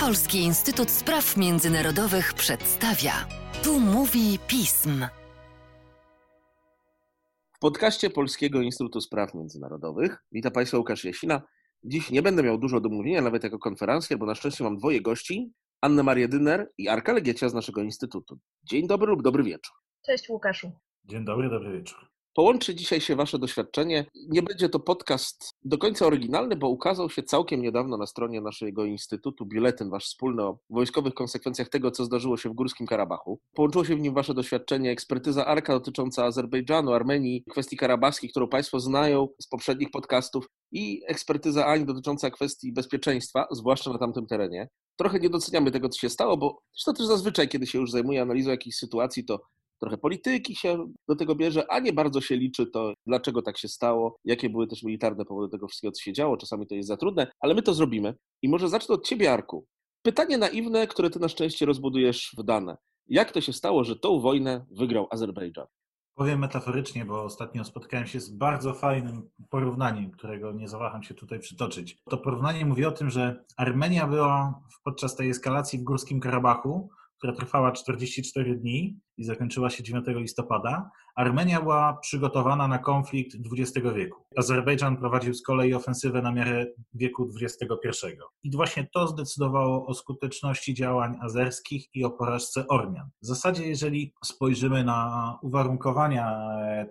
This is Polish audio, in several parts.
Polski Instytut Spraw Międzynarodowych przedstawia. Tu mówi pism. W podcaście Polskiego Instytutu Spraw Międzynarodowych witam Państwa Łukasz Jasina. Dziś nie będę miał dużo do mówienia, nawet jako konferencjer, bo na szczęście mam dwoje gości, Annę Marię Dyner i Arka Legiecia z naszego Instytutu. Dzień dobry lub dobry wieczór. Cześć Łukaszu. Dzień dobry, dobry wieczór. Połączy dzisiaj się Wasze doświadczenie. Nie będzie to podcast do końca oryginalny, bo ukazał się całkiem niedawno na stronie naszego instytutu biuletyn Wasz wspólny o wojskowych konsekwencjach tego, co zdarzyło się w Górskim Karabachu. Połączyło się w nim Wasze doświadczenie, ekspertyza Arka dotycząca Azerbejdżanu, Armenii, kwestii karabachskich, którą Państwo znają z poprzednich podcastów i ekspertyza Ani dotycząca kwestii bezpieczeństwa, zwłaszcza na tamtym terenie. Trochę nie doceniamy tego, co się stało, bo to też zazwyczaj, kiedy się już zajmuje analizą jakichś sytuacji, to trochę polityki się do tego bierze, a nie bardzo się liczy to, dlaczego tak się stało, jakie były też militarne powody tego wszystkiego, co się działo. Czasami to jest za trudne, ale my to zrobimy. I może zacznę od ciebie, Arku. Pytanie naiwne, które ty na szczęście rozbudujesz w dane. Jak to się stało, że tą wojnę wygrał Azerbejdżan? Powiem metaforycznie, bo ostatnio spotkałem się z bardzo fajnym porównaniem, którego nie zawaham się tutaj przytoczyć. To porównanie mówi o tym, że Armenia była podczas tej eskalacji w Górskim Karabachu która trwała 44 dni i zakończyła się 9 listopada, Armenia była przygotowana na konflikt XX wieku. Azerbejdżan prowadził z kolei ofensywę na miarę wieku XXI. I właśnie to zdecydowało o skuteczności działań azerskich i o porażce Ormian. W zasadzie, jeżeli spojrzymy na uwarunkowania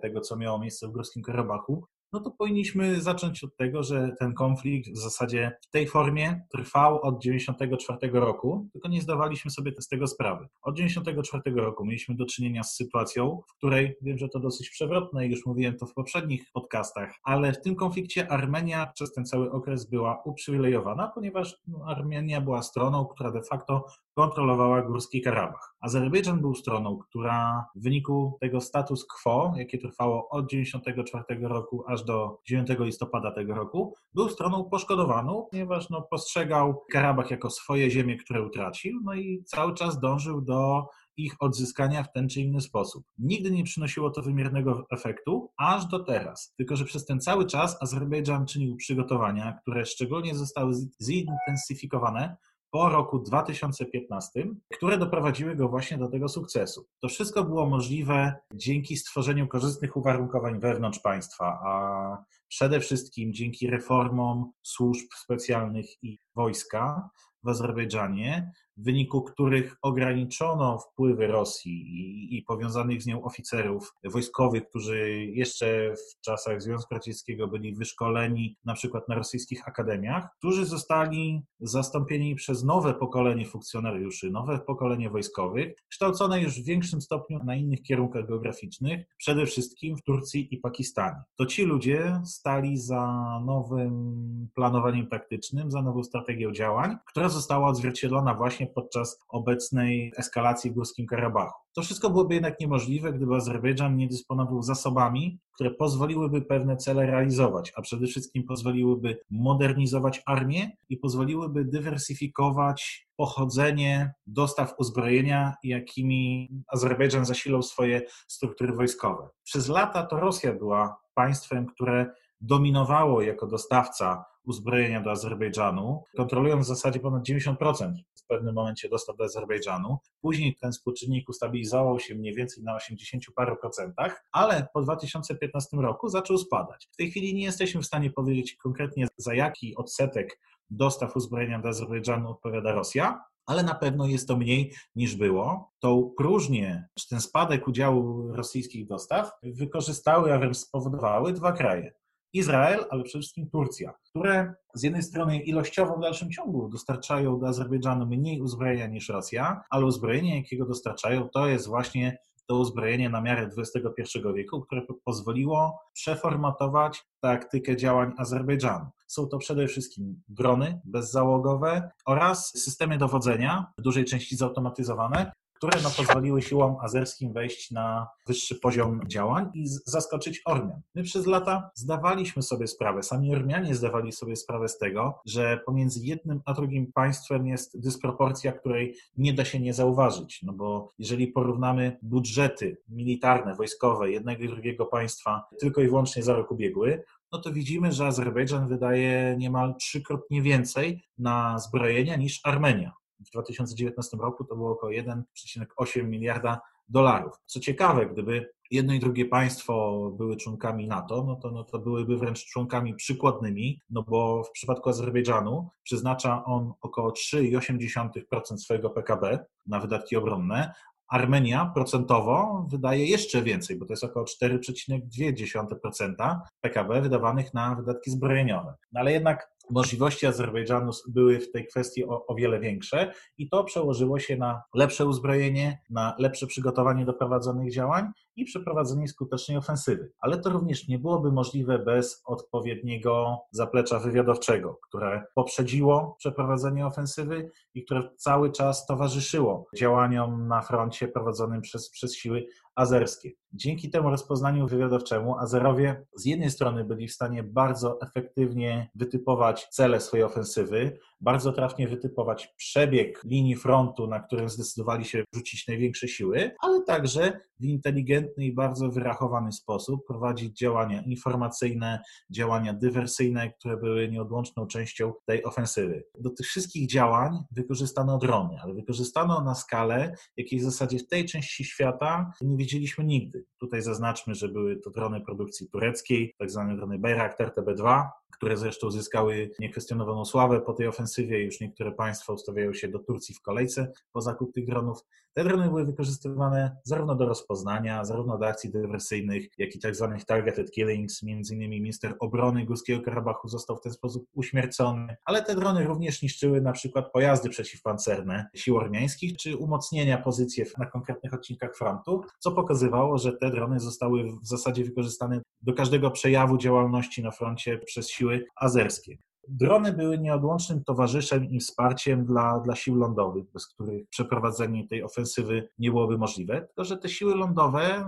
tego, co miało miejsce w Górskim Karabachu, no to powinniśmy zacząć od tego, że ten konflikt w zasadzie w tej formie trwał od 1994 roku, tylko nie zdawaliśmy sobie z tego sprawy. Od 1994 roku mieliśmy do czynienia z sytuacją, w której wiem, że to dosyć przewrotne już mówiłem to w poprzednich podcastach, ale w tym konflikcie Armenia przez ten cały okres była uprzywilejowana, ponieważ no, Armenia była stroną, która de facto kontrolowała Górski Karabach. Azerbejdżan był stroną, która w wyniku tego status quo, jakie trwało od 1994 roku aż do 9 listopada tego roku, był stroną poszkodowaną, ponieważ no, postrzegał Karabach jako swoje ziemie, które utracił, no i cały czas dążył do ich odzyskania w ten czy inny sposób. Nigdy nie przynosiło to wymiernego efektu, aż do teraz. Tylko, że przez ten cały czas Azerbejdżan czynił przygotowania, które szczególnie zostały zintensyfikowane po roku 2015, które doprowadziły go właśnie do tego sukcesu. To wszystko było możliwe dzięki stworzeniu korzystnych uwarunkowań wewnątrz państwa, a przede wszystkim dzięki reformom służb specjalnych i wojska w Azerbejdżanie, w wyniku których ograniczono wpływy Rosji i, i, powiązanych z nią oficerów wojskowych, którzy jeszcze w czasach Związku Radzieckiego byli wyszkoleni na przykład na rosyjskich akademiach, którzy zostali zastąpieni przez nowe pokolenie funkcjonariuszy, nowe pokolenie wojskowych, kształcone już w większym stopniu na innych kierunkach geograficznych, przede wszystkim w Turcji i Pakistanie. To ci ludzie stali za nowym planowaniem taktycznym, za nową strategią działań, która została odzwierciedlona właśnie właśnie podczas obecnej eskalacji w Górskim Karabachu. To wszystko byłoby jednak niemożliwe, gdyby Azerbejdżan nie dysponował zasobami, które pozwoliłyby pewne cele realizować, a przede wszystkim pozwoliłyby modernizować armię i pozwoliłyby dywersyfikować pochodzenie dostaw uzbrojenia, jakimi Azerbejdżan zasilał swoje struktury wojskowe. Przez lata to Rosja była państwem, które dominowało jako dostawca uzbrojenia do Azerbejdżanu, kontrolując w zasadzie ponad 90% w pewnym momencie dostaw do Azerbejdżanu. Później ten współczynnik ustabilizował się mniej więcej na 80 paru procentach, ale po 2015 roku zaczął spadać. W tej chwili nie jesteśmy w stanie powiedzieć konkretnie za jaki odsetek dostaw uzbrojenia do Azerbejdżanu odpowiada Rosja, ale na pewno jest to mniej niż było. Tą próżnię, czy ten spadek udziału rosyjskich dostaw wykorzystały, a wręcz spowodowały dwa kraje. Izrael, ale przede wszystkim Turcja, które z jednej strony ilościowo w dalszym ciągu dostarczają do Azerbejdżanu mniej uzbrojenia niż Rosja, ale uzbrojenie, jakiego dostarczają, to jest właśnie to uzbrojenie na miarę XXI wieku, które pozwoliło przeformatować taktykę działań Azerbejdżanu. Są to przede wszystkim drony bezzałogowe oraz systemy dowodzenia, w dużej części zautomatyzowane, które no, pozwoliły siłom azerskim wejść na wyższy poziom działań i zaskoczyć Ormian. My przez lata zdawaliśmy sobie sprawę, sami Ormianie zdawali sobie sprawę z tego, że pomiędzy jednym a drugim państwem jest dysproporcja, której nie da się nie zauważyć. No bo jeżeli porównamy budżety militarne, wojskowe jednego i drugiego państwa tylko i wyłącznie za rok ubiegły, no to widzimy, że Azerbejdżan wydaje niemal trzykrotnie więcej na zbrojenia niż Armenia. W 2019 roku to było około 1,8 miliarda dolarów. Co ciekawe, gdyby jedno i drugie państwo były członkami NATO, no to, no to byłyby wręcz członkami przykładnymi, no bo w przypadku Azerbejdżanu przeznacza on około 3,8% swojego PKB na wydatki obronne, Armenia procentowo wydaje jeszcze więcej, bo to jest około 4,2% PKB wydawanych na wydatki zbrojeniowe. No ale jednak możliwości Azerbejdżanu były w tej kwestii o, o, wiele większe i to przełożyło się na lepsze uzbrojenie, na lepsze przygotowanie do prowadzonych działań i przeprowadzenie skutecznej ofensywy. Ale to również nie byłoby możliwe bez odpowiedniego zaplecza wywiadowczego, które poprzedziło przeprowadzenie ofensywy i które cały czas towarzyszyło działaniom na froncie prowadzonym przez, przez siły azerskie. Dzięki temu rozpoznaniu wywiadowczemu Azerowie z jednej strony byli w stanie bardzo efektywnie wytypować cele swojej ofensywy, bardzo trafnie wytypować przebieg linii frontu, na którym zdecydowali się rzucić największe siły, ale także w inteligentny i bardzo wyrachowany sposób prowadzić działania informacyjne, działania dywersyjne, które były nieodłączną częścią tej ofensywy. Do tych wszystkich działań wykorzystano drony, ale wykorzystano na skalę, jakiej w zasadzie w tej części świata nie widzieliśmy nigdy. Tutaj zaznaczmy, że były to drony produkcji tureckiej, tak zwane drony Bayraktar TB2, które zresztą zyskały niekwestionowaną sławę po tej ofensywie. Już niektóre państwa ustawiają się do Turcji w kolejce po zakup tych dronów. Te drony były wykorzystywane zarówno do rozpoznania, zarówno do akcji dywersyjnych, jak i tak zwanych targeted killings. Między innymi minister obrony Górskiego Karabachu został w ten sposób uśmiercony, ale te drony również niszczyły na przykład pojazdy przeciwpancerne sił ormiańskich, czy umocnienia pozycji na konkretnych odcinkach frontu, co pokazywało, że te drony zostały w zasadzie wykorzystane do każdego przejawu działalności na froncie przez siły azerskie. Drony były nieodłącznym towarzyszem i wsparciem dla, dla sił lądowych, bez których przeprowadzenie tej ofensywy nie byłoby możliwe. Tylko, że te siły lądowe,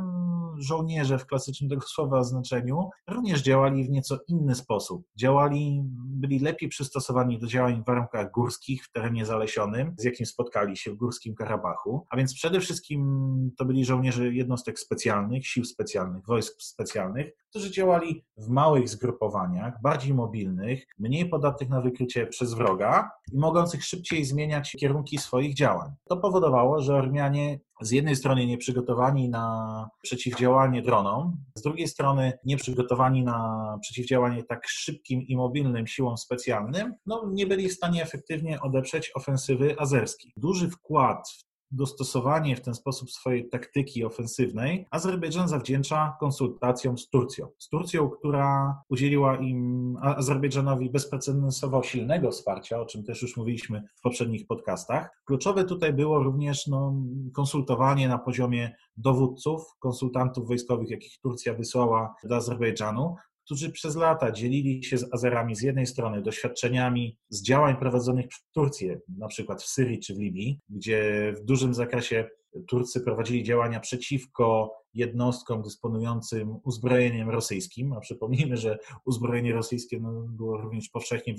żołnierze w klasycznym tego słowa znaczeniu, również działali w nieco inny sposób. Działali, byli lepiej przystosowani do działań w warunkach górskich, w terenie zalesionym, z jakim spotkali się w Górskim Karabachu. A więc przede wszystkim to byli żołnierze jednostek specjalnych, sił specjalnych, wojsk specjalnych, którzy działali w małych zgrupowaniach, bardziej mobilnych, mniej podatnych na wykrycie przez wroga i mogących szybciej zmieniać kierunki swoich działań. To powodowało, że Ormianie z jednej strony nieprzygotowani na przeciwdziałanie dronom, z drugiej strony nieprzygotowani na przeciwdziałanie tak szybkim i mobilnym siłom specjalnym, no nie byli w stanie efektywnie odeprzeć ofensywy azerskiej. Duży wkład w dostosowanie w ten sposób swojej taktyki ofensywnej Azerbejdżan zawdzięcza konsultacjom z Turcją. Z Turcją, która udzieliła im Azerbejdżanowi bezprecedensowo silnego wsparcia, o czym też już mówiliśmy w poprzednich podcastach. Kluczowe tutaj było również no, konsultowanie na poziomie dowódców, konsultantów wojskowych, jakich Turcja wysłała do Azerbejdżanu, którzy przez lata dzielili się z Azerami z jednej strony doświadczeniami z działań prowadzonych przez Turcję, na przykład w Syrii czy w Libii, gdzie w dużym zakresie Turcy prowadzili działania przeciwko jednostkom dysponującym uzbrojeniem rosyjskim, a przypomnijmy, że uzbrojenie rosyjskie no, było również powszechnie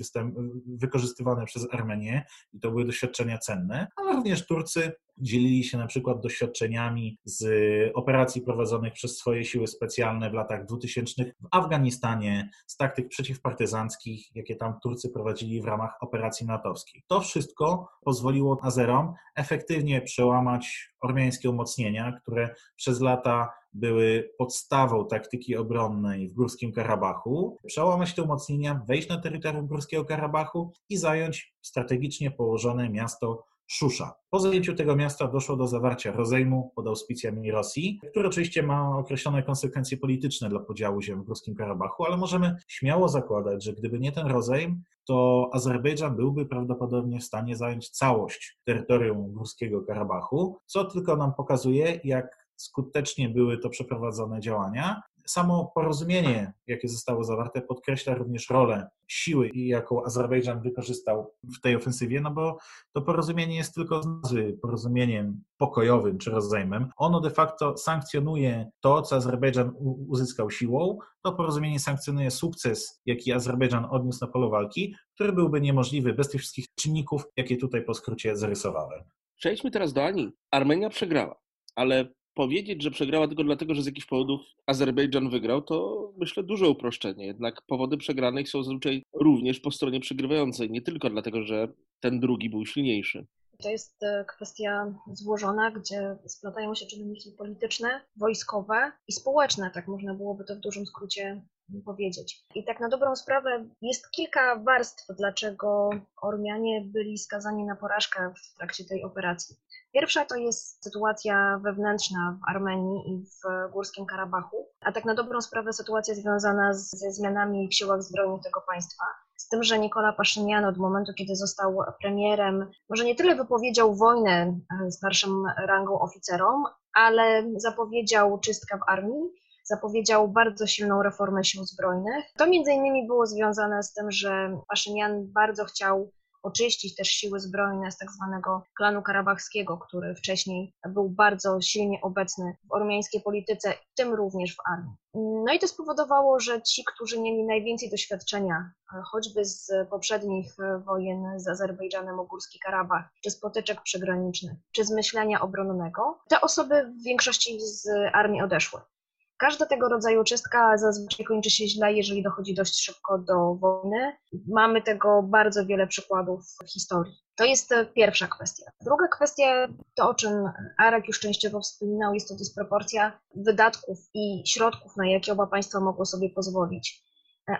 wykorzystywane przez Armenię i to były doświadczenia cenne, ale również Turcy dzielili się na przykład doświadczeniami z operacji prowadzonych przez swoje siły specjalne w latach 2000 w Afganistanie, z taktyk przeciwpartyzanckich, jakie tam Turcy prowadzili w ramach operacji natowskiej. To wszystko pozwoliło Azerom efektywnie przełamać ormiańskie umocnienia, które przez lata były podstawą taktyki obronnej w Górskim Karabachu, przełamać te umocnienia, wejść na terytorium Górskiego Karabachu i zająć strategicznie położone miasto Szusza. Po zajęciu tego miasta doszło do zawarcia rozejmu pod auspicjami Rosji, który oczywiście ma określone konsekwencje polityczne dla podziału ziem w Górskim Karabachu, ale możemy śmiało zakładać, że gdyby nie ten rozejm, to Azerbejdżan byłby prawdopodobnie w stanie zająć całość terytorium Górskiego Karabachu, co tylko nam pokazuje, jak skutecznie były to przeprowadzone działania samo porozumienie, jakie zostało zawarte, podkreśla również rolę siły, jaką Azerbejdżan wykorzystał w tej ofensywie, no bo to porozumienie jest tylko z nazwy porozumieniem pokojowym czy rozejmem. Ono de facto sankcjonuje to, co Azerbejdżan uzyskał siłą. To porozumienie sankcjonuje sukces, jaki Azerbejdżan odniósł na polu walki, który byłby niemożliwy bez tych wszystkich czynników, jakie tutaj po skrócie zarysowałem. Przejdźmy teraz do Ani. Armenia przegrała, ale powiedzieć, że przegrała tylko dlatego, że z jakichś powodów Azerbejdżan wygrał, to myślę duże uproszczenie. Jednak powody przegranych są zazwyczaj również po stronie przegrywającej, nie tylko dlatego, że ten drugi był silniejszy. To jest e, kwestia złożona, gdzie splatają się czynniki polityczne, wojskowe i społeczne, tak można byłoby to w dużym skrócie powiedzieć. I tak na dobrą sprawę jest kilka warstw, dlaczego Ormianie byli skazani na porażkę w trakcie tej operacji. Pierwsza to jest sytuacja wewnętrzna w Armenii i w Górskim Karabachu, a tak na dobrą sprawę sytuacja związana ze zmianami w siłach zbrojnych tego państwa. Z tym, że Nikola Paszynian od momentu, kiedy został premierem, może nie tyle wypowiedział wojnę e, starszym rangą oficerom, ale zapowiedział czystkę w armii, zapowiedział bardzo silną reformę sił zbrojnych. To między innymi było związane z tym, że Paszynian bardzo chciał oczyścić też siły zbrojne z tak zwanego klanu karabachskiego, który wcześniej był bardzo silnie obecny w ormiańskiej polityce, w tym również w armii. No i to spowodowało, że ci, którzy mieli najwięcej doświadczenia, choćby z poprzednich wojen z Azerbejdżanem o Górski Karabach, czy z potyczek przygranicznych, czy z myślenia obronnego, te osoby w większości z armii odeszły. Każda tego rodzaju czystka zazwyczaj kończy się źle, jeżeli dochodzi dość szybko do wojny. Mamy tego bardzo wiele przykładów w historii. To jest pierwsza kwestia. Druga kwestia, to o czym Arek już częściowo wspominał, jest to dysproporcja wydatków i środków, na jakie oba państwa mogły sobie pozwolić.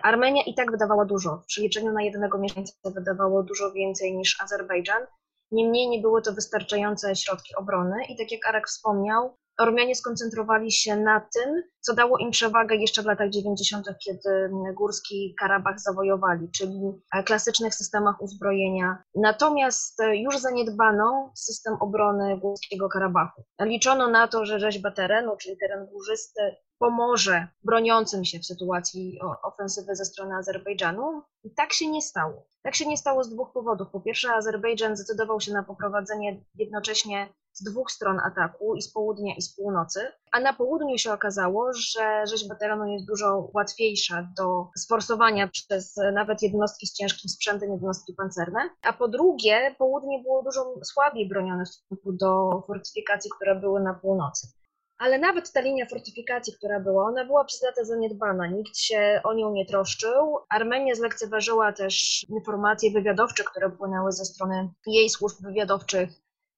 Armenia i tak wydawała dużo. W przeliczeniu na jednego mieszkańca wydawało dużo więcej niż Azerbejdżan. Niemniej nie były to wystarczające środki obrony i tak jak Arek wspomniał, Ormianie skoncentrowali się na tym, co dało im przewagę jeszcze w latach 90., kiedy Górski Karabach zawojowali, czyli klasycznych systemach uzbrojenia. Natomiast już zaniedbano system obrony Górskiego Karabachu. Liczono na to, że rzeźba terenu, czyli teren górzysty, pomoże broniącym się w sytuacji ofensywy ze strony Azerbejdżanu. I tak się nie stało. Tak się nie stało z dwóch powodów. Po pierwsze, Azerbejdżan zdecydował się na poprowadzenie jednocześnie z dwóch stron ataku, i z południa, i z północy. A na południu się okazało, że rzeźba terenu jest dużo łatwiejsza do sforsowania przez nawet jednostki z ciężkim sprzętem, jednostki pancerne. A po drugie, południe było dużo słabiej bronione w stosunku do fortyfikacji, które były na północy. Ale nawet ta linia fortyfikacji, która była, ona była przez lata zaniedbana. Nikt się o nią nie troszczył. Armenia zlekceważyła też informacje wywiadowcze, które płynęły ze strony jej służb wywiadowczych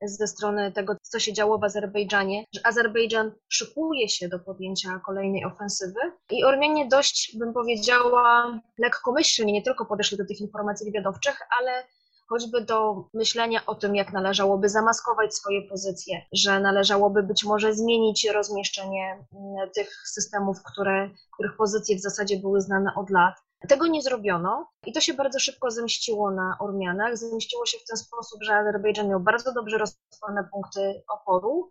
ze strony tego, co się działo w Azerbejdżanie, że Azerbejdżan szykuje się do podjęcia kolejnej ofensywy i Ormianie dość, bym powiedziała, lekkomyślnie nie tylko podeszli do tych informacji wywiadowczych, ale choćby do myślenia o tym, jak należałoby zamaskować swoje pozycje, że należałoby być może zmienić rozmieszczenie mm, tych systemów, które, których pozycje w zasadzie były znane od lat. Tego nie zrobiono i to się bardzo szybko zemściło na Ormianach. Zemściło się w ten sposób, że Azerbejdżan miał bardzo dobrze rozpoznane punkty oporu.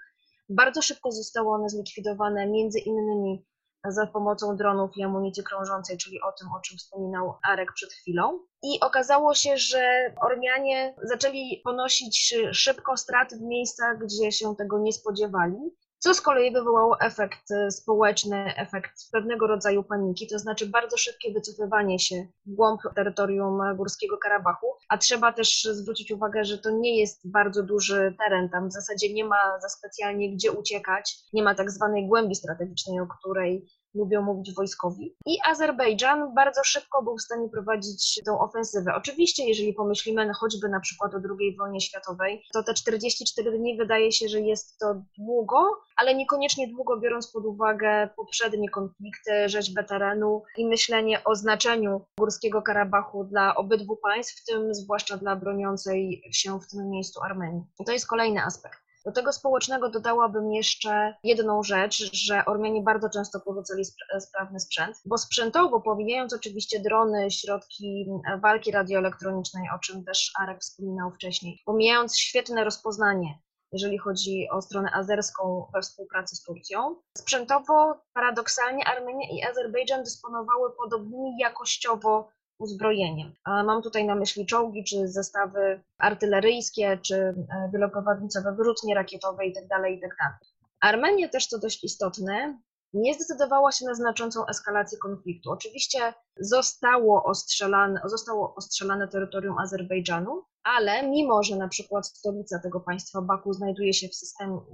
Bardzo szybko zostały one zlikwidowane, między innymi za pomocą dronów i amunicji krążącej, czyli o tym, o czym wspominał Arek przed chwilą. I okazało się, że Ormianie zaczęli ponosić szybko straty w miejscach, gdzie się tego nie spodziewali co z kolei wywołało efekt e, społeczny, efekt pewnego rodzaju paniki, to znaczy bardzo szybkie wycofywanie się w głąb terytorium Górskiego Karabachu, a trzeba też zwrócić uwagę, że to nie jest bardzo duży teren, tam w zasadzie nie ma za specjalnie gdzie uciekać, nie ma tak zwanej głębi strategicznej, o której lubią mówić wojskowi. I Azerbejdżan bardzo szybko był w stanie prowadzić tą ofensywę. Oczywiście, jeżeli pomyślimy choćby na przykład o II wojnie światowej, to te 44 dni wydaje się, że jest to długo, ale niekoniecznie długo, biorąc pod uwagę poprzednie konflikty, rzeźbę terenu i myślenie o znaczeniu Górskiego Karabachu dla obydwu państw, w tym zwłaszcza dla broniącej się w tym miejscu Armenii. I to jest kolejny aspekt. Do tego społecznego dodałabym jeszcze jedną rzecz, że Ormianie bardzo często porzucali sprawny sprzęt, bo sprzętowo, pomijając oczywiście drony, środki walki radioelektronicznej, o czym też Arek wspominał wcześniej, pomijając świetne rozpoznanie jeżeli chodzi o stronę azerską we współpracy z Turcją. Sprzętowo, paradoksalnie, Armenia i Azerbejdżan dysponowały podobnymi jakościowo uzbrojeniem. Mam tutaj na myśli czołgi, czy zestawy artyleryjskie, czy e, wieloprowadnicowe wyrzutnie rakietowe itd. Tak itd. Tak Armenia też, co dość istotne, nie zdecydowała się na znaczącą eskalację konfliktu. Oczywiście zostało ostrzelane, zostało ostrzelane terytorium Azerbejdżanu, ale mimo, że na przykład stolica tego państwa Baku znajduje się w,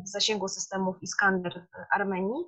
w zasięgu systemów Iskander Armenii,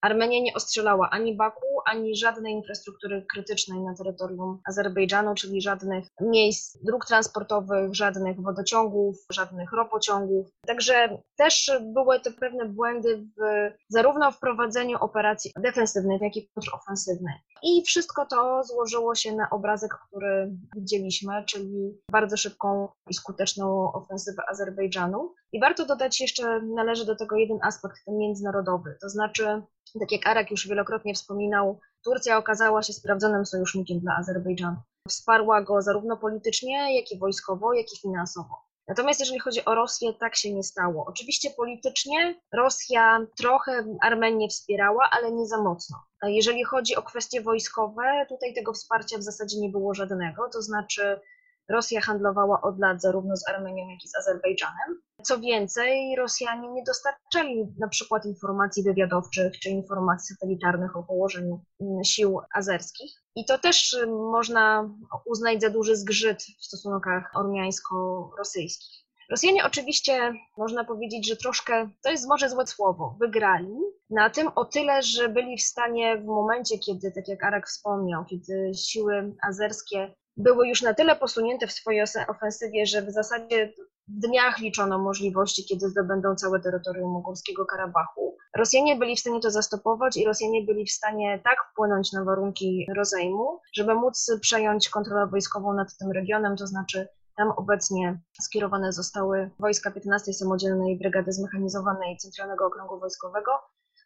Armenia nie ostrzelała ani Baku, ani żadnej infrastruktury krytycznej na terytorium Azerbejdżanu, czyli żadnych miejsc dróg transportowych, żadnych wodociągów, żadnych ropociągów. Także też były to pewne błędy w, zarówno w prowadzeniu operacji defensywnej, jak i kontrofensywnej. I wszystko to złożyło się na obrazek, który widzieliśmy, czyli bardzo szybką i skuteczną ofensywę Azerbejdżanu. I warto dodać jeszcze, należy do tego jeden aspekt, ten międzynarodowy, to znaczy tak jak Arek już wielokrotnie wspominał, Turcja okazała się sprawdzonym sojusznikiem dla Azerbejdżanu. Wsparła go zarówno politycznie, jak i wojskowo, jak i finansowo. Natomiast jeżeli chodzi o Rosję, tak się nie stało. Oczywiście politycznie Rosja trochę Armenię wspierała, ale nie za mocno. Jeżeli chodzi o kwestie wojskowe, tutaj tego wsparcia w zasadzie nie było żadnego, to znaczy Rosja handlowała od lat zarówno z Armenią, jak i z Azerbejdżanem. Co więcej, Rosjanie nie dostarczali na przykład informacji wywiadowczych czy informacji satelitarnych o położeniu mm, sił azerskich. I to też y, można uznać za duży zgrzyt w stosunkach ormiańsko-rosyjskich. Rosjanie oczywiście, można powiedzieć, że troszkę, to jest może złe słowo, wygrali na tym o tyle, że byli w stanie w momencie, kiedy, tak jak Arek wspomniał, kiedy siły azerskie były już na tyle posunięte w swojej ofensywie, że w zasadzie w dniach liczono możliwości, kiedy zdobędą całe terytorium Górskiego Karabachu. Rosjanie byli w stanie to zastopować i Rosjanie byli w stanie tak wpłynąć na warunki rozejmu, żeby móc przejąć kontrolę wojskową nad tym regionem, to znaczy tam obecnie skierowane zostały wojska 15 Samodzielnej Brygady Zmechanizowanej Centralnego Okręgu Wojskowego,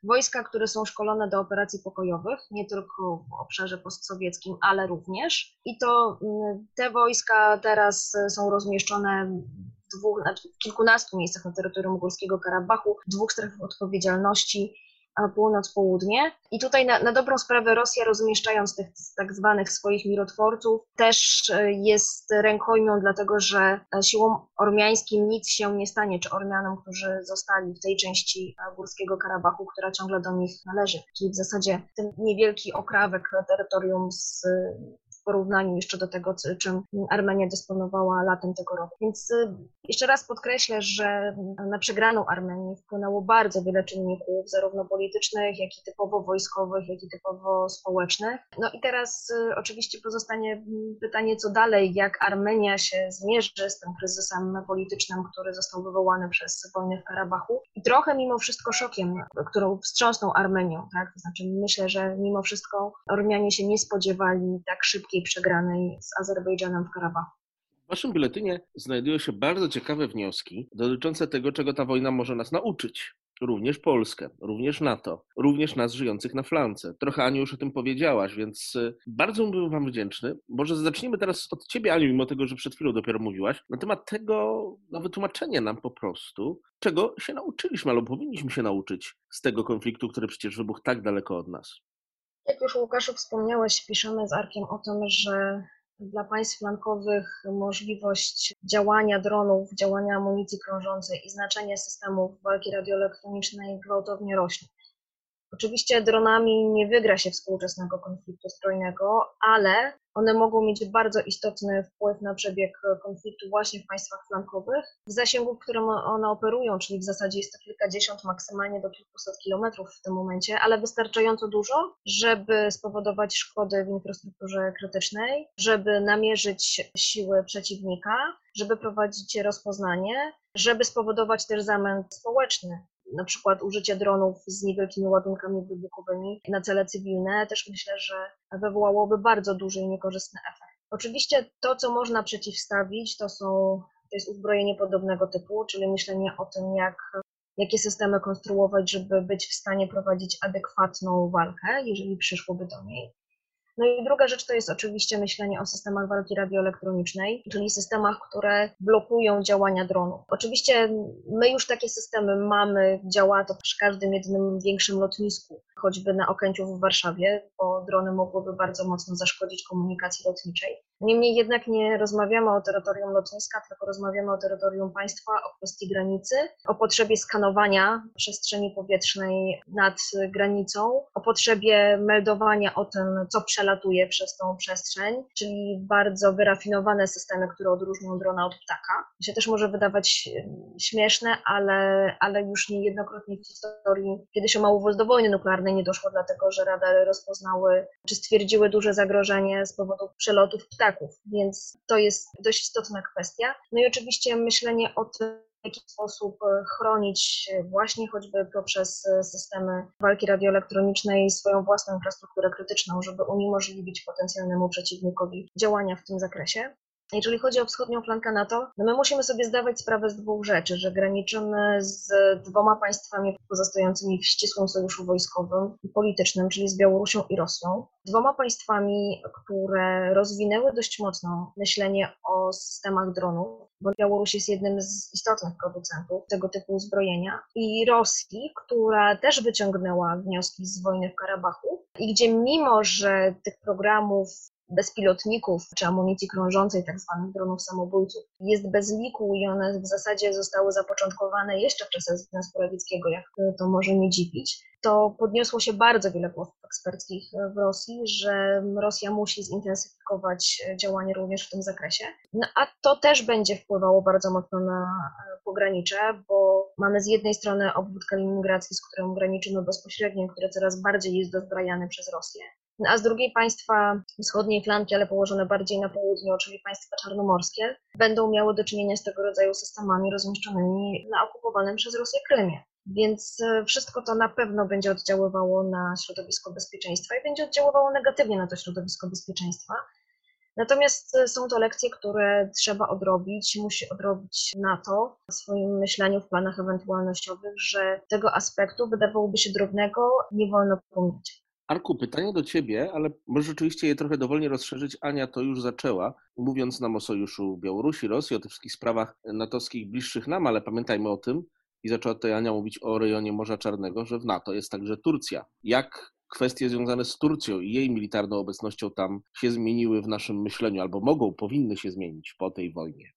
wojska, które są szkolone do operacji pokojowych, nie tylko w obszarze postsowieckim, ale również. I to mm, te wojska teraz są rozmieszczone w, dwóch, znaczy w kilkunastu miejscach na terytorium Górskiego Karabachu, dwóch strefach odpowiedzialności północ-południe. I tutaj na, na, dobrą sprawę Rosja, rozmieszczając tych tak zwanych swoich mirotworców, też e, jest rękojmią, dlatego że e, siłom ormiańskim nic się nie stanie, czy Ormianom, którzy zostali w tej części e, Górskiego Karabachu, która ciągle do nich należy. Czyli w zasadzie ten niewielki okrawek terytorium z w porównaniu jeszcze do tego, czym Armenia dysponowała latem tego roku. Więc y, jeszcze raz podkreślę, że na przegraną Armenii wpłynęło bardzo wiele czynników, zarówno politycznych, jak i typowo wojskowych, jak i typowo społecznych. No i teraz y, oczywiście pozostanie pytanie, co dalej, jak Armenia się zmierzy z tym kryzysem politycznym, który został wywołany przez wojnę w Karabachu. I trochę mimo wszystko szokiem, którą wstrząsnął Armenią, tak? To znaczy myślę, że mimo wszystko Ormianie się nie spodziewali tak szybko przegranej z Azerbejdżanem w Karabachu. W waszym biuletynie znajdują się bardzo ciekawe wnioski dotyczące tego, czego ta wojna może nas nauczyć. Również Polskę, również NATO, również nas żyjących na flance. Trochę Aniu już o tym powiedziałaś, więc y, bardzo bym Wam wdzięczny. Może zaczniemy teraz od Ciebie, Aniu, mimo tego, że przed chwilą dopiero mówiłaś, na temat tego, no wytłumaczenia nam po prostu, czego się nauczyliśmy albo powinniśmy się nauczyć z tego konfliktu, który przecież wybuchł tak daleko od nas. Jak już Łukaszu wspomniałeś, piszemy z Arkiem o tym, że dla państw flankowych możliwość działania dronów, działania amunicji krążącej i znaczenie systemów walki radioelektronicznej gwałtownie rośnie. Oczywiście dronami nie wygra się współczesnego konfliktu zbrojnego, ale one mogą mieć bardzo istotny wpływ na przebieg konfliktu właśnie w państwach flankowych. W zasięgu, w którym one operują, czyli w zasadzie jest to kilkadziesiąt, maksymalnie do kilkuset kilometrów w tym momencie, ale wystarczająco dużo, żeby spowodować szkody w infrastrukturze krytycznej, żeby namierzyć siły przeciwnika, żeby prowadzić rozpoznanie, żeby spowodować też zamęt społeczny na przykład użycie dronów z niewielkimi ładunkami wybuchowymi na cele cywilne, też myślę, że wywołałoby bardzo duży i niekorzystny efekt. Oczywiście to, co można przeciwstawić, to są to jest uzbrojenie podobnego typu, czyli myślenie o tym, jak, jakie systemy konstruować, żeby być w stanie prowadzić adekwatną walkę, jeżeli przyszłoby do niej. No i druga rzecz to jest oczywiście myślenie o systemach walki radioelektronicznej, czyli systemach, które blokują działania dronów. Oczywiście my już takie systemy mamy, działa to przy każdym jednym większym lotnisku, choćby na Okęciu w Warszawie, bo drony mogłyby bardzo mocno zaszkodzić komunikacji lotniczej. Niemniej jednak nie rozmawiamy o terytorium lotniska, tylko rozmawiamy o terytorium państwa, o kwestii granicy, o potrzebie skanowania przestrzeni powietrznej nad granicą, o potrzebie meldowania o tym, co przelatuje przez tą przestrzeń, czyli bardzo wyrafinowane systemy, które odróżnią drona od ptaka. To się też może wydawać śmieszne, ale, ale już niejednokrotnie w historii, kiedy się mało do wojny nuklearnej nie doszło, dlatego że radary rozpoznały czy stwierdziły duże zagrożenie z powodu przelotów ptaków więc to jest dość istotna kwestia. No i oczywiście myślenie o tym, w jaki sposób e, chronić właśnie choćby poprzez e, systemy walki radioelektronicznej swoją własną infrastrukturę krytyczną, żeby uniemożliwić potencjalnemu przeciwnikowi działania w tym zakresie. Jeżeli chodzi o wschodnią flankę NATO, no my musimy sobie zdawać sprawę z dwóch rzeczy, że graniczymy z dwoma państwami pozostającymi w ścisłym sojuszu wojskowym i politycznym, czyli z Białorusią i Rosją. Dwoma państwami, które rozwinęły dość mocno myślenie o systemach dronów, bo Białoruś jest jednym z istotnych producentów tego typu uzbrojenia, i Rosji, która też wyciągnęła wnioski z wojny w Karabachu i gdzie mimo, że tych programów bezpilotników czy amunicji krążącej, tak zwanych dronów samobójców, jest bez liku i one w zasadzie zostały zapoczątkowane jeszcze w czasach Związku Radzieckiego, jak to może nie dziwić, to podniosło się bardzo wiele głosów eksperckich w Rosji, że Rosja musi zintensyfikować działania również w tym zakresie. No, a to też będzie wpływało bardzo mocno na pogranicze, bo mamy z jednej strony obwód kaliningradzki, z którym graniczymy bezpośrednio, który coraz bardziej jest dozbrajany przez Rosję a z drugiej państwa wschodniej flanki, ale położone bardziej na południu, czyli państwa czarnomorskie, będą miały do czynienia z tego rodzaju systemami rozmieszczonymi na okupowanym przez Rosję Krymie. Więc e, wszystko to na pewno będzie oddziaływało na środowisko bezpieczeństwa i będzie oddziaływało negatywnie na to środowisko bezpieczeństwa. Natomiast e, są to lekcje, które trzeba odrobić, musi odrobić NATO w swoim myśleniu, w planach ewentualnościowych, że tego aspektu wydawałoby się drobnego nie wolno pominieć. Arku, pytanie do Ciebie, ale może rzeczywiście je trochę dowolnie rozszerzyć. Ania to już zaczęła, mówiąc nam o sojuszu Białorusi, Rosji, o tych wszystkich sprawach natowskich bliższych nam, ale pamiętajmy o tym, i zaczęła tutaj Ania mówić o rejonie Morza Czarnego, że w NATO jest także Turcja. Jak kwestie związane z Turcją i jej militarną obecnością tam się zmieniły w naszym myśleniu, albo mogą, powinny się zmienić po tej wojnie?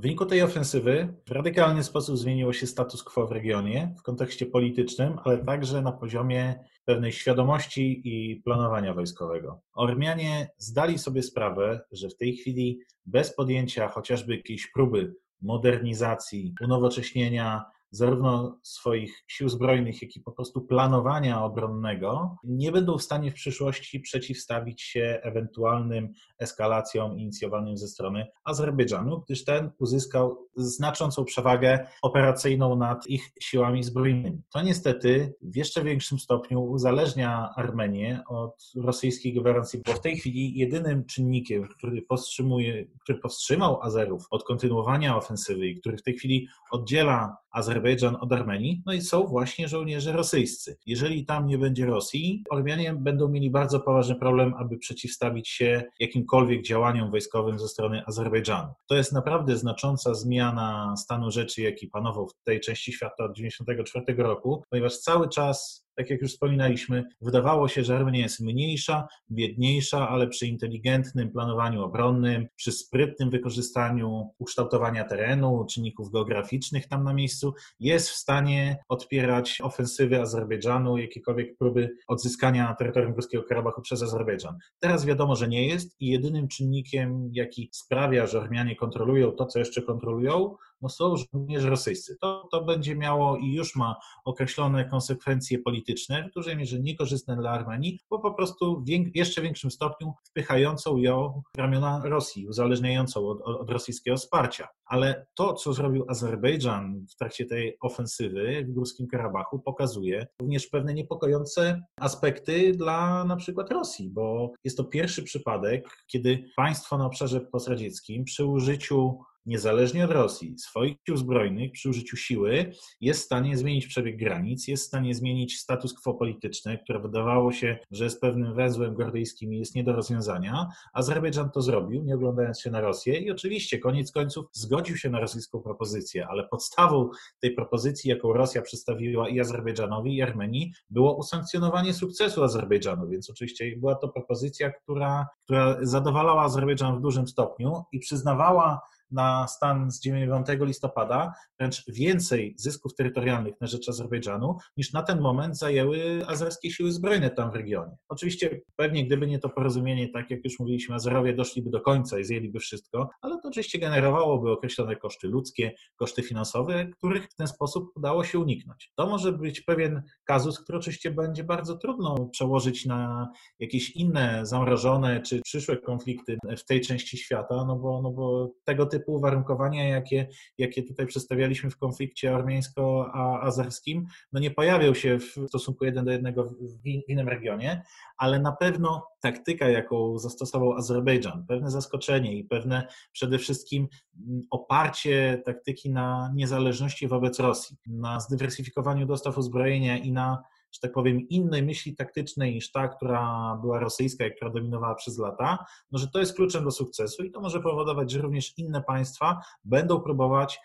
W wyniku tej ofensywy w radykalny sposób zmieniło się status quo w regionie w kontekście politycznym, ale także na poziomie pewnej świadomości i planowania wojskowego. Ormianie zdali sobie sprawę, że w tej chwili bez podjęcia chociażby jakiejś próby modernizacji, unowocześnienia zarówno swoich sił zbrojnych, jak i po prostu planowania obronnego, nie będą w stanie w przyszłości przeciwstawić się ewentualnym eskalacjom inicjowanym ze strony Azerbejdżanu, gdyż ten uzyskał znaczącą przewagę operacyjną nad ich siłami zbrojnymi. To niestety w jeszcze większym stopniu uzależnia Armenię od rosyjskiej gwarancji, bo w tej chwili jedynym czynnikiem, który powstrzymuje, który powstrzymał Azerów od kontynuowania ofensywy i który w tej chwili oddziela Azerbejdżan od Armenii, no i są właśnie żołnierze rosyjscy. Jeżeli tam nie będzie Rosji, Ormianie będą mieli bardzo poważny problem, aby przeciwstawić się jakimkolwiek działaniom wojskowym ze strony Azerbejdżanu. To jest naprawdę znacząca zmiana stanu rzeczy, jaki panował w tej części świata od 1994 roku, ponieważ cały czas tak jak już wspominaliśmy, wydawało się, że Armenia jest mniejsza, biedniejsza, ale przy inteligentnym planowaniu obronnym, przy sprytnym wykorzystaniu ukształtowania terenu, czynników geograficznych tam na miejscu, jest w stanie odpierać ofensywy Azerbejdżanu, jakiekolwiek próby odzyskania terytorium Górskiego Karabachu przez Azerbejdżan. Teraz wiadomo, że nie jest i jedynym czynnikiem, jaki sprawia, że Armianie kontrolują to, co jeszcze kontrolują, no są żołnierze rosyjscy. To, to będzie miało i już ma określone konsekwencje polityczne, w dużej mierze niekorzystne dla Armenii, bo po prostu w jeszcze większym stopniu wpychającą ją w ramiona Rosji, uzależniającą od, od rosyjskiego wsparcia. Ale to, co zrobił Azerbejdżan w trakcie tej ofensywy w Górskim Karabachu, pokazuje również pewne niepokojące aspekty dla na przykład Rosji, bo jest to pierwszy przypadek, kiedy państwo na obszarze postradzieckim przy użyciu niezależnie od Rosji, swoich sił zbrojnych przy użyciu siły jest w stanie zmienić przebieg granic, jest w stanie zmienić status quo polityczny, które wydawało się, że jest pewnym węzłem gordyjskim i jest nie do rozwiązania. Azerbejdżan to zrobił, nie oglądając się na Rosję i oczywiście koniec końców zgodził się na rosyjską propozycję, ale podstawą tej propozycji, jaką Rosja przedstawiła i Azerbejdżanowi, i Armenii, było usankcjonowanie sukcesu Azerbejdżanu, więc oczywiście była to propozycja, która, która zadowalała Azerbejdżan w dużym stopniu i przyznawała na stan z 9 listopada wręcz więcej zysków terytorialnych na rzecz Azerbejdżanu niż na ten moment zajęły azerskie siły zbrojne tam w regionie. Oczywiście pewnie gdyby nie to porozumienie, tak jak już mówiliśmy, Azerowie doszliby do końca i zjęliby wszystko, ale to oczywiście generowałoby określone koszty ludzkie, koszty finansowe, których w ten sposób udało się uniknąć. To może być pewien kazus, który oczywiście będzie bardzo trudno przełożyć na jakieś inne zamrożone czy przyszłe konflikty w tej części świata, no bo, no bo tego typu typu uwarunkowania, jakie, jakie tutaj przedstawialiśmy w konflikcie armeńsko-azerskim, no nie pojawią się w stosunku jeden do jednego w innym regionie, ale na pewno taktyka, jaką zastosował Azerbejdżan, pewne zaskoczenie i pewne przede wszystkim mm, oparcie taktyki na niezależności wobec Rosji, na zdywersyfikowaniu dostaw uzbrojenia i na że tak powiem, innej myśli taktycznej niż ta, która była rosyjska i która dominowała przez lata, no że to jest kluczem do sukcesu i to może powodować, że również inne państwa będą próbować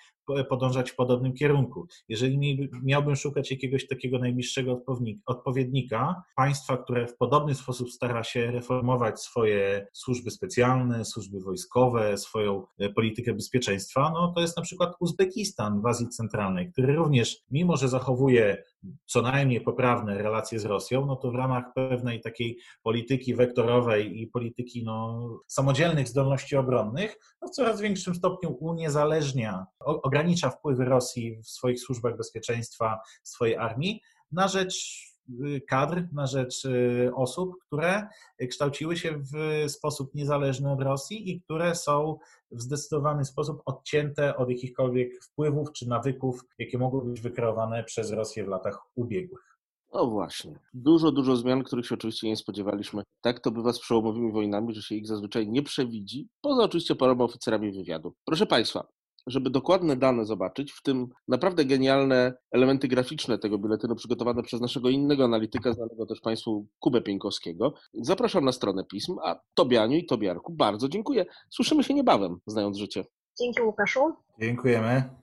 podążać w podobnym kierunku. Jeżeli miałbym szukać jakiegoś takiego najbliższego odpowiednika, państwa, które w podobny sposób stara się reformować swoje służby specjalne, służby wojskowe, swoją e, politykę bezpieczeństwa, no to jest na przykład Uzbekistan w Azji Centralnej, który również, mimo że zachowuje co najmniej poprawne relacje z Rosją, no to w ramach pewnej takiej polityki wektorowej i polityki no, samodzielnych zdolności obronnych, no w coraz większym stopniu uniezależnia, ogranicza wpływy Rosji w swoich służbach bezpieczeństwa, swojej armii na rzecz y, kadr, na rzecz y, osób, które kształciły się w sposób niezależny od Rosji i które są w zdecydowany sposób odcięte od jakichkolwiek wpływów czy nawyków, jakie mogły być wykreowane przez Rosję w latach ubiegłych. No właśnie. Dużo, dużo zmian, których się oczywiście nie spodziewaliśmy. Tak to bywa z przełomowymi wojnami, że się ich zazwyczaj nie przewidzi, poza oczywiście paroma oficerami wywiadu. Proszę Państwa, żeby dokładne dane zobaczyć, w tym naprawdę genialne elementy graficzne tego biuletynu przygotowane przez naszego innego analityka, znanego też Państwu Kubę Pieńkowskiego, zapraszam na stronę pism, a Tobianiu i Tobiarku bardzo dziękuję. Słyszymy się niebawem, znając życie. Dzięki Łukaszu. Dziękujemy.